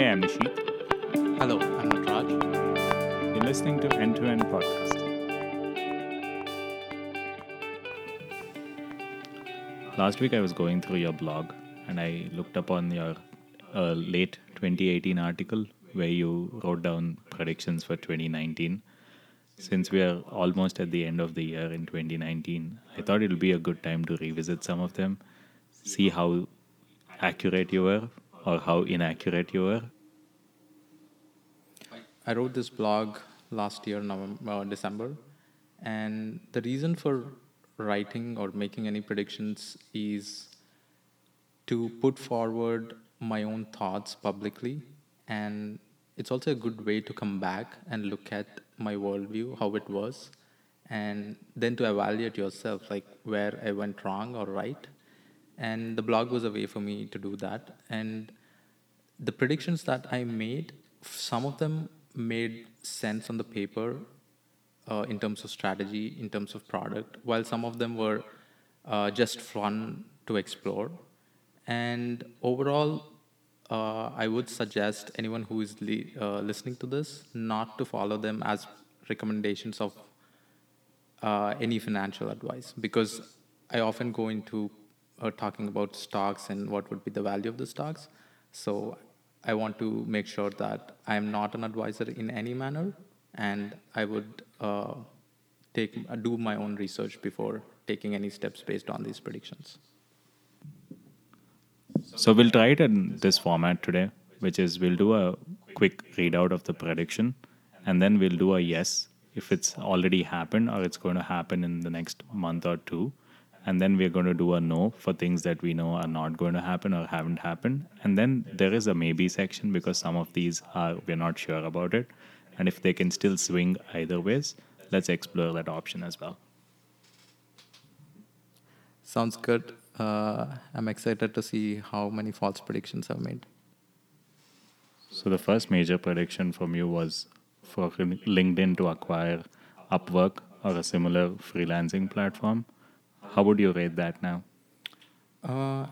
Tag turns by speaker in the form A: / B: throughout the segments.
A: Hey, I'm Nisheeth.
B: Hello, I'm Nataraj.
A: You're listening to End to End Podcast. Last week I was going through your blog and I looked up on your uh, late 2018 article where you wrote down predictions for 2019. Since we are almost at the end of the year in 2019, I thought it'll be a good time to revisit some of them, see how accurate you were or how inaccurate you were.
B: I wrote this blog last year, November, uh, December, and the reason for writing or making any predictions is to put forward my own thoughts publicly, and it's also a good way to come back and look at my worldview, how it was, and then to evaluate yourself, like where I went wrong or right. And the blog was a way for me to do that. And the predictions that I made, some of them made sense on the paper uh, in terms of strategy, in terms of product, while some of them were uh, just fun to explore. And overall, uh, I would suggest anyone who is uh, listening to this not to follow them as recommendations of uh, any financial advice because I often go into uh, talking about stocks and what would be the value of the stocks. So I want to make sure that I am not an advisor in any manner, and I would uh, take do my own research before taking any steps based on these predictions.
A: So we'll try it in this format today, which is we'll do a quick readout of the prediction, and then we'll do a yes if it's already happened or it's going to happen in the next month or two. And then we're going to do a no for things that we know are not going to happen or haven't happened. And then there is a maybe section because some of these are we're not sure about it. And if they can still swing either ways, let's explore that option as well.
B: Sounds good. Uh, I'm excited to see how many false predictions I've made.
A: So the first major prediction from you was for LinkedIn to acquire Upwork or a similar freelancing platform. How would you rate that now?
B: Uh,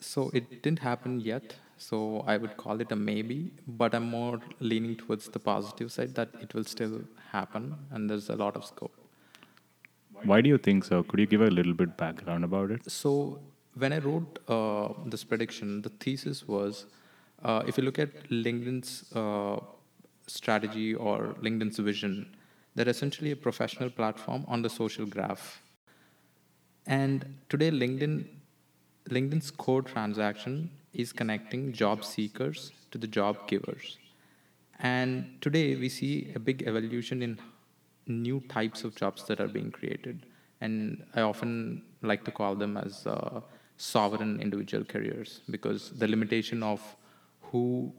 B: so it didn't happen yet. So I would call it a maybe, but I'm more leaning towards the positive side that it will still happen and there's a lot of scope.
A: Why do you think so? Could you give a little bit background about it?
B: So when I wrote uh, this prediction, the thesis was uh, if you look at LinkedIn's uh, strategy or LinkedIn's vision, they're essentially a professional platform on the social graph. And today, LinkedIn, LinkedIn's core transaction is connecting job seekers to the job givers. And today, we see a big evolution in new types of jobs that are being created. And I often like to call them as uh, sovereign individual careers because the limitation of who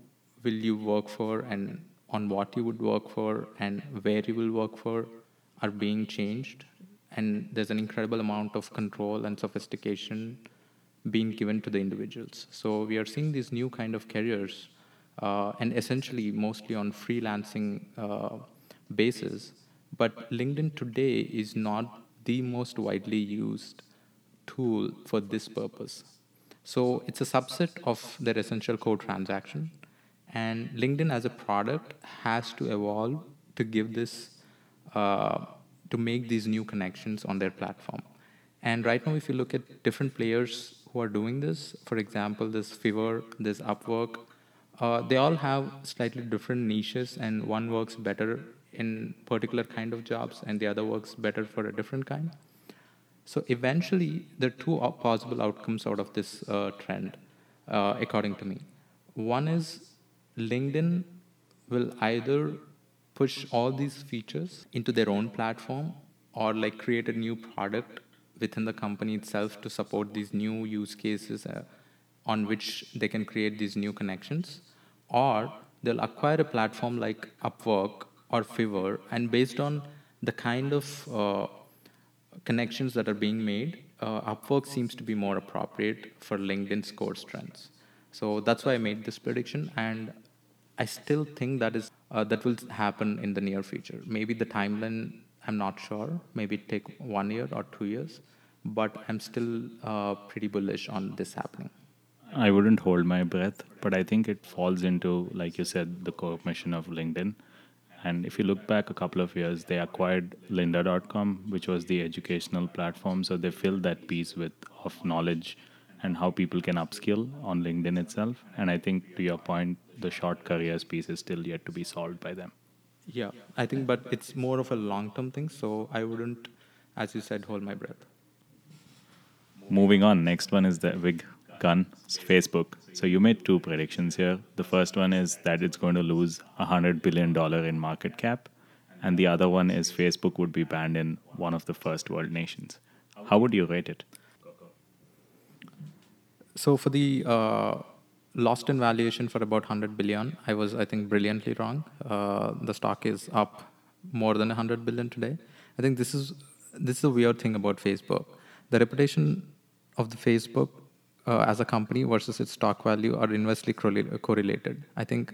B: will you work for and on what you would work for and where you will work for are being changed and there's an incredible amount of control and sophistication being given to the individuals. So we are seeing these new kind of careers uh, and essentially mostly on freelancing uh, basis. But linkedin today is not the most widely used tool for this purpose. So it's a subset of their essential core transaction. And linkedin as a product has to evolve to give this uh, to make these new connections on their platform. And right now if you look at different players who are doing this for example this fiverr this upwork uh, they all have slightly different niches and one works better in particular kind of jobs and the other works better for a different kind. So eventually there are two possible outcomes out of this uh, trend uh, according to me. One is linkedin will either push all these features into their own platform or like create a new product within the company itself to support these new use cases uh, on which they can create these new connections. Or they'll acquire a platform like upwork or fiverr and based on the kind of uh, connections that are being made uh, upwork seems to be more appropriate for linkedin's core strengths. So that's why i made this prediction and I still think that is uh, that will happen in the near future. Maybe the timeline I'm not sure. Maybe it take one year or two years, but I'm still uh, pretty bullish on this happening.
A: I wouldn't hold my breath, but I think it falls into, like you said, the core mission of LinkedIn. And if you look back a couple of years, they acquired lynda.com, which was the educational platform. So they filled that piece with of knowledge and how people can upskill on LinkedIn itself. And I think to your point, the short careers piece is still yet to be solved by them.
B: Yeah, I think, but it's more of a long term thing. So I wouldn't, as you said, hold my breath.
A: Moving on, next one is the big gun, Facebook. So you made two predictions here. The first one is that it's going to lose $100 billion in market cap. And the other one is Facebook would be banned in one of the first world nations. How would you rate it?
B: So for the uh, lost in valuation for about 100 billion, I was, I think, brilliantly wrong. Uh, the stock is up more than 100 billion today. I think this is this is a weird thing about Facebook. The reputation of the Facebook uh, as a company versus its stock value are inversely correlated. I think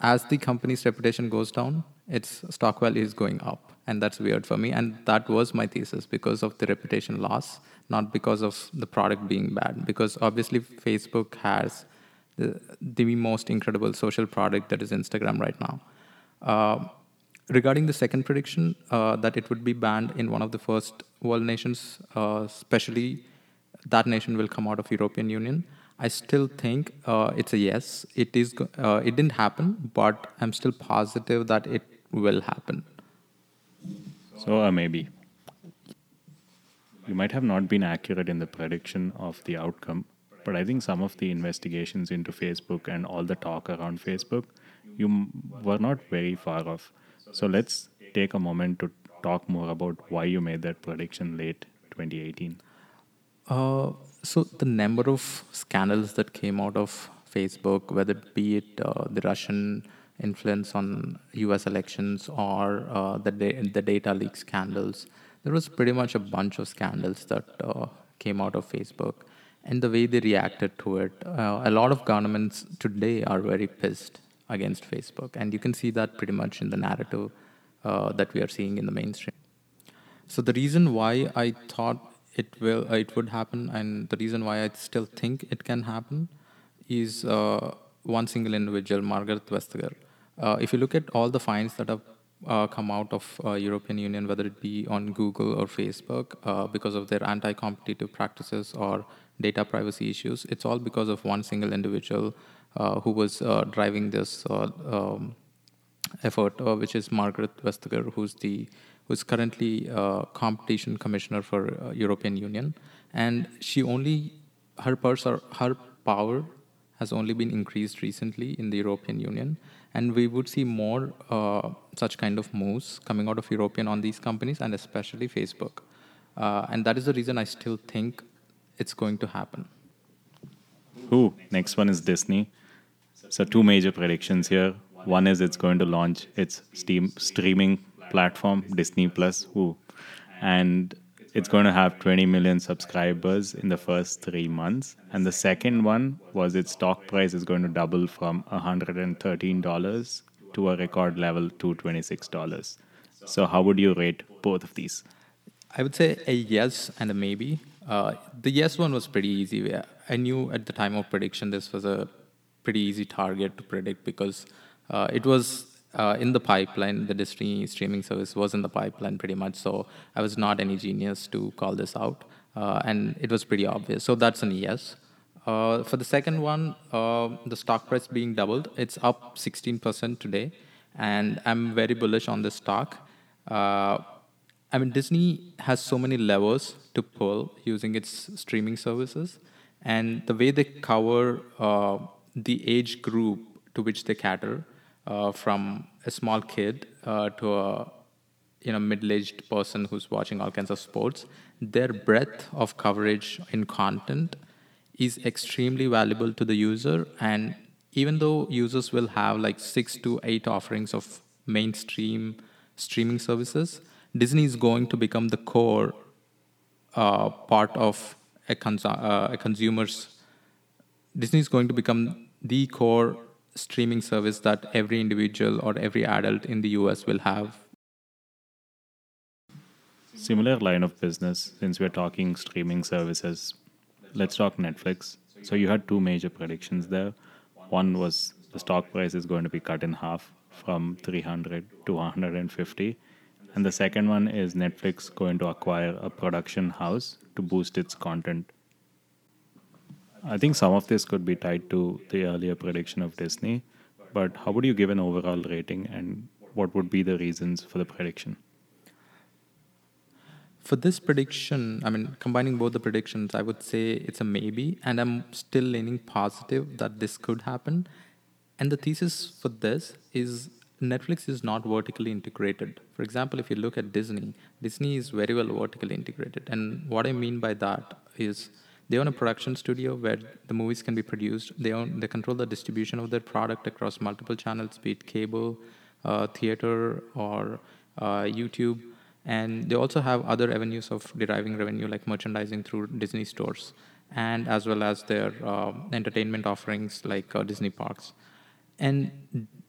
B: as the company's reputation goes down, its stock value is going up. And that's weird for me. And that was my thesis because of the reputation loss, not because of the product being bad. Because obviously, Facebook has the, the most incredible social product that is Instagram right now. Uh, regarding the second prediction, uh, that it would be banned in one of the first world nations, uh, especially that nation will come out of European Union. I still think uh, it's a yes. It is. Uh, it didn't happen, but I'm still positive that it will happen.
A: So maybe you might have not been accurate in the prediction of the outcome, but I think some of the investigations into Facebook and all the talk around Facebook, you were not very far off. So let's take a moment to talk more about why you made that prediction late 2018.
B: Uh, so the number of scandals that came out of Facebook, whether it be it uh, the Russian influence on U.S. elections or uh, the da- the data leak scandals, there was pretty much a bunch of scandals that uh, came out of Facebook, and the way they reacted to it, uh, a lot of governments today are very pissed against Facebook, and you can see that pretty much in the narrative uh, that we are seeing in the mainstream. So the reason why I thought it will uh, it would happen and the reason why i still think it can happen is uh, one single individual margaret vestager uh, if you look at all the fines that have uh, come out of uh, european union whether it be on google or facebook uh, because of their anti-competitive practices or data privacy issues. It's all because of one single individual who was driving this um, effort which is margaret vestager who's the who's currently uh, competition commissioner for uh, European Union, and she only her her power has only been increased recently in the European Union, and we would see more uh, such kind of moves coming out of European on these companies and especially Facebook, uh, and that is the reason I still think it's going to happen.
A: Who next one is Disney. So two major predictions here. One is it's going to launch its Steam streaming platform, Disney Plus, who, and it's going to have 20 million subscribers in the first three months. And the second one was its stock price is going to double from $113 to a record level $226. So, how would you rate both of these?
B: I would say a yes and a maybe. Uh, the yes one was pretty easy. I knew at the time of prediction this was a pretty easy target to predict because uh, it was uh, in the pipeline. The Disney streaming service was in the pipeline pretty much. So I was not any genius to call this out. Uh, and it was pretty obvious. So that's an yes. Uh, for the second one, the stock price being doubled, it's up 16% today. And I'm very bullish on this stock. I mean, Disney has so many levers to pull using its streaming services. And the way they cover uh, the age group to which they cater, uh, from a small kid uh, to a you know middle-aged person who's watching all kinds of sports their breadth of coverage in content is extremely valuable to the user and even though users will have like 6 to 8 offerings of mainstream streaming services disney is going to become the core uh, part of a, cons- uh, a consumer's disney is going to become the core streaming service that every individual or every adult in the US will have.
A: Similar line of business, since we're talking streaming services, let's talk Netflix. So you had two major predictions there. One was the stock price is going to be cut in half from 300 to 150. And the second one is Netflix going to acquire a production house to boost its content. I think some of this could be tied to the earlier prediction of Disney, but how would you give an overall rating and what would be the reasons for the prediction?
B: For this prediction, I mean, combining both the predictions, I would say it's a maybe, and I'm still leaning positive that this could happen. And the thesis for this is Netflix is not vertically integrated. For example, if you look at Disney, Disney is very well vertically integrated. And what I mean by that is they own a production studio where the movies can be produced. They own they control the distribution of their product across multiple channels, be it cable, uh, theater, or uh, YouTube. And they also have other avenues of deriving revenue like merchandising through Disney stores, and as well as their uh, entertainment offerings like uh, Disney parks. And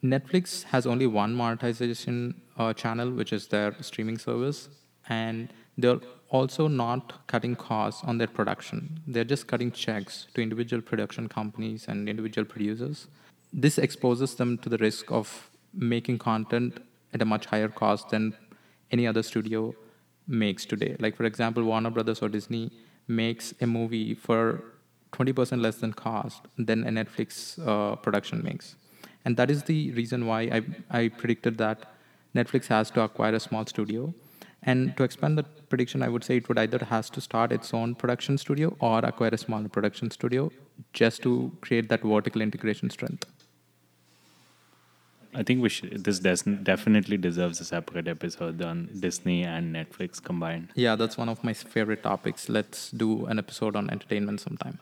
B: Netflix has only one monetization uh, channel, which is their streaming service, and they're also not cutting costs on their production. They're just cutting checks to individual production companies and individual producers. This exposes them to the risk of making content at a much higher cost than any other studio makes today. Like, for example, Warner Brothers or Disney makes a movie for 20% less than cost than a Netflix uh, production makes. And that is the reason why I, I predicted that Netflix has to acquire a small studio. And to expand the prediction, I would say it would either has to start its own production studio or acquire a smaller production studio just to create that vertical integration strength.
A: I think we should, this definitely deserves a separate episode on Disney and Netflix combined.
B: Yeah, that's one of my favorite topics. Let's do an episode on entertainment sometime.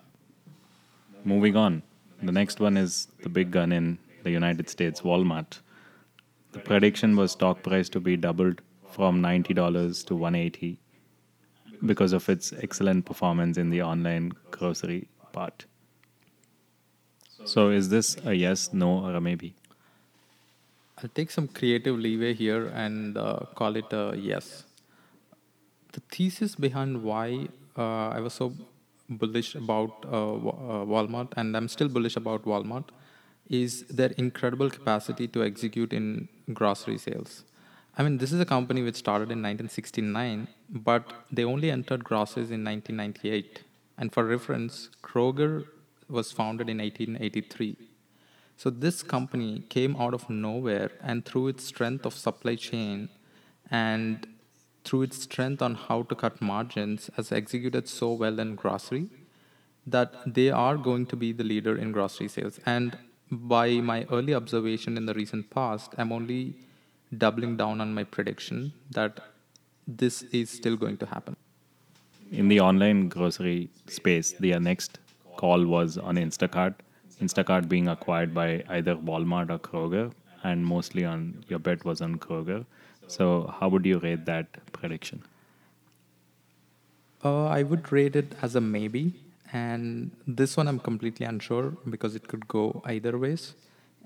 A: Moving on, the next one is the big gun in the United States, Walmart. The prediction was stock price to be doubled from $90 to 180 because of its excellent performance in the online grocery part. So is this a yes, no, or a maybe?
B: I'll take some creative leeway here and uh, call it a yes. The thesis behind why uh, I was so bullish about uh, uh, Walmart, and I'm still bullish about Walmart, is their incredible capacity to execute in grocery sales. I mean, this is a company which started in 1969, but they only entered groceries in 1998. And for reference, Kroger was founded in 1883. So this company came out of nowhere and through its strength of supply chain and through its strength on how to cut margins has executed so well in grocery that they are going to be the leader in grocery sales. And by my early observation in the recent past, I'm only doubling down on my prediction that this is still going to happen.
A: In the online grocery space, the next call was on Instacart. Instacart being acquired by either Walmart or Kroger, and mostly on your bet was on Kroger. So, how would you rate that prediction?
B: Uh, I would rate it as a maybe, and this one I'm completely unsure because it could go either ways.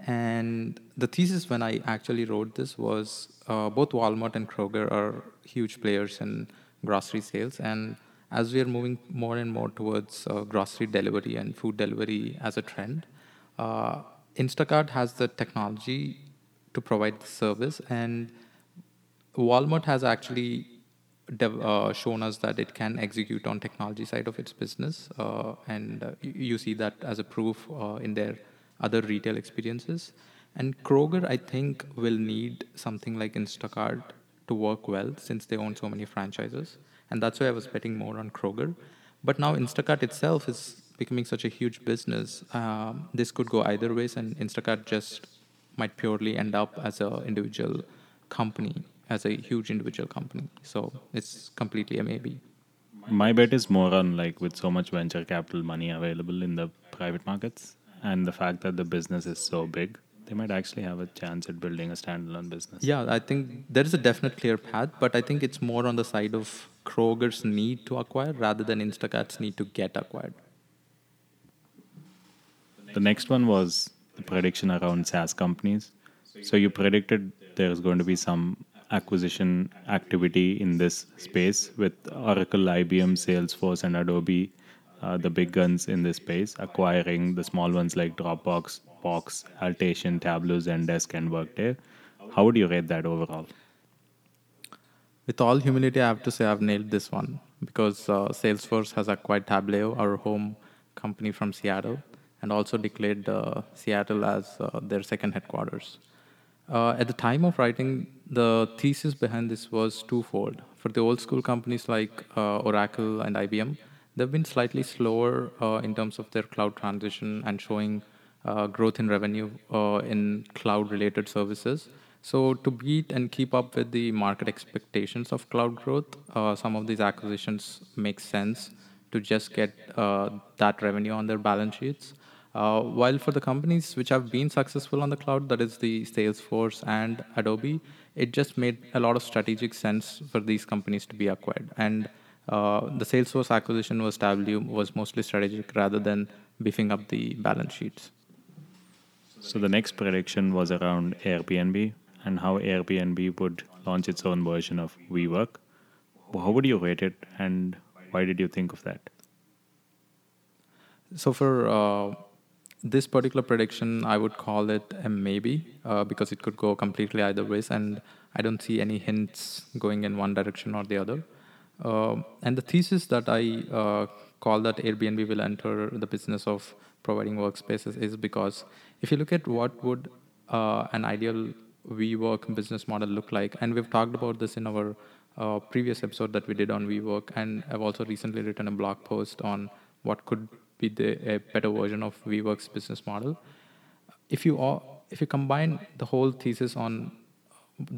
B: And the thesis when I actually wrote this was uh, both Walmart and Kroger are huge players in grocery sales. And as we are moving more and more towards uh, grocery delivery and food delivery as a trend, uh, Instacart has the technology to provide the service. And Walmart has actually uh, shown us that it can execute on technology side of its business. Uh, and uh, you, see that as a proof uh, in their other retail experiences. And Kroger, I think, will need something like Instacart to work well since they own so many franchises. And that's why I was betting more on Kroger. But now Instacart itself is becoming such a huge business. Um, this could go either ways, and Instacart just might purely end up as an individual company, as a huge individual company. So it's completely a maybe.
A: My bet is more on like with so much venture capital money available in the private markets and the fact that the business is so big, they might actually have a chance at building a standalone business.
B: Yeah, I think there is a definite clear path, but I think it's more on the side of Kroger's need to acquire rather than Instacart's need to get acquired.
A: The next one was the prediction around SaaS companies. So you predicted there's going to be some acquisition activity in this space with Oracle, IBM, Salesforce, and Adobe uh, the big guns in this space, acquiring the small ones like Dropbox, Box, Alation, Tableau, Zendesk, and Workday. How would you rate that overall?
B: With all humility, I have to say I've nailed this one because uh, Salesforce has acquired Tableau, our home company from Seattle, and also declared uh, Seattle as uh, their second headquarters. Uh, at the time of writing, the thesis behind this was twofold. For the old school companies like uh, Oracle and IBM, they've been slightly slower uh, in terms of their cloud transition and showing uh, growth in revenue uh, in cloud related services. So, to beat and keep up with the market expectations of cloud growth, some of these acquisitions make sense to just get that revenue on their balance sheets. Uh, while for the companies which have been successful on the cloud, that is the Salesforce and Adobe, it just made a lot of strategic sense for these companies to be acquired. And uh, the Salesforce acquisition was was mostly strategic rather than beefing up the balance sheets.
A: So the next prediction was around Airbnb and how Airbnb would launch its own version of WeWork. How would you rate it, and why did you think of that?
B: So for uh, this particular prediction, I would call it a maybe uh, because it could go completely either ways, and I don't see any hints going in one direction or the other. Uh, and the thesis that I uh, call that Airbnb will enter the business of providing workspaces is because if you look at what would uh, an ideal WeWork business model look like, and we've talked about this in our uh, previous episode that we did on WeWork, and I've also recently written a blog post on what could be the a better version of WeWork's business model. If you all, if you combine the whole thesis on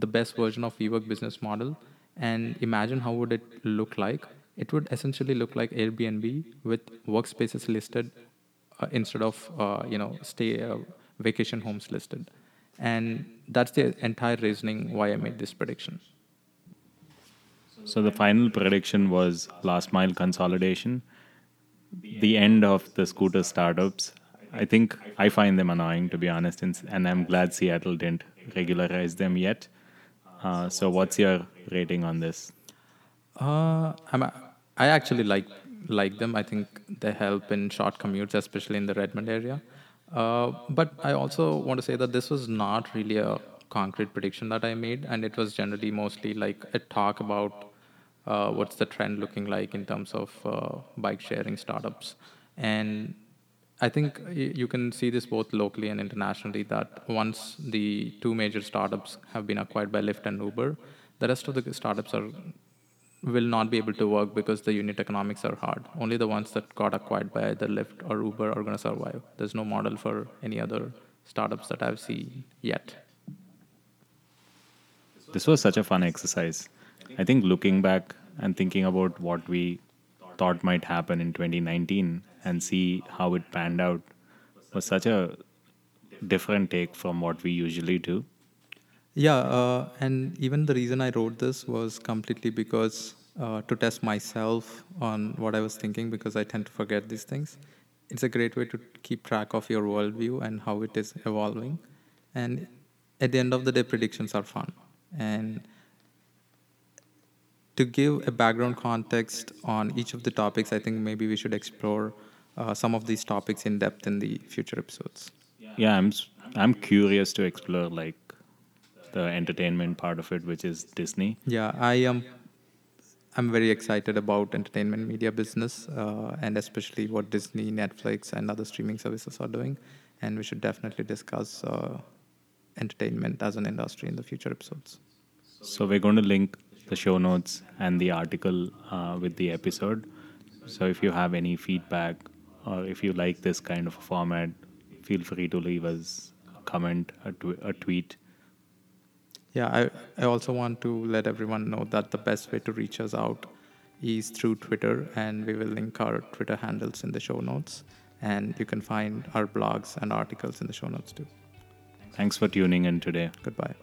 B: the best version of WeWork business model and imagine how would it look like, it would essentially look like Airbnb with workspaces listed uh, instead of uh, you know stay uh, vacation homes listed, and that's the entire reasoning why I made this prediction.
A: So the final prediction was last mile consolidation, the end of the scooter startups. I think I find them annoying to be honest, and I'm glad Seattle didn't regularize them yet. Uh, so what's your rating on this?
B: Uh, I'm, I actually like like them. I think they help in short commutes, especially in the Redmond area. Uh, but I also want to say that this was not really a concrete prediction that I made, and it was generally mostly like a talk about what's the trend looking like in terms of uh, bike sharing startups. And I think you can see this both locally and internationally that once the two major startups have been acquired by Lyft and Uber, the rest of the startups are will not be able to work because the unit economics are hard. Only the ones that got acquired by either Lyft or Uber are going to survive. There's no model for any other startups that I've seen yet.
A: This was such a fun exercise. I think looking back and thinking about what we thought might happen in 2019 and see how it panned out was such a different take from what we usually do.
B: Yeah, uh, and even the reason I wrote this was completely because uh, to test myself on what I was thinking because I tend to forget these things. It's a great way to keep track of your worldview and how it is evolving. And at the end of the day, predictions are fun. And to give a background context on each of the topics, I think maybe we should explore uh, some of these topics in depth in the future episodes.
A: Yeah, I'm I'm curious to explore like the entertainment part of it, which is Disney.
B: Yeah, I am. I'm very excited about entertainment media business, uh, and especially what Disney, Netflix, and other streaming services are doing. And we should definitely discuss uh, entertainment as an industry in the future episodes.
A: So we're going to link the show notes and the article uh, with the episode. So if you have any feedback or if you like this kind of format, feel free to leave us a comment, a, tw- a tweet.
B: Yeah, I, I also want to let everyone know that the best way to reach us out is through Twitter, and we will link our Twitter handles in the show notes. And you can find our blogs and articles in the show notes too.
A: Thanks for tuning in today.
B: Goodbye.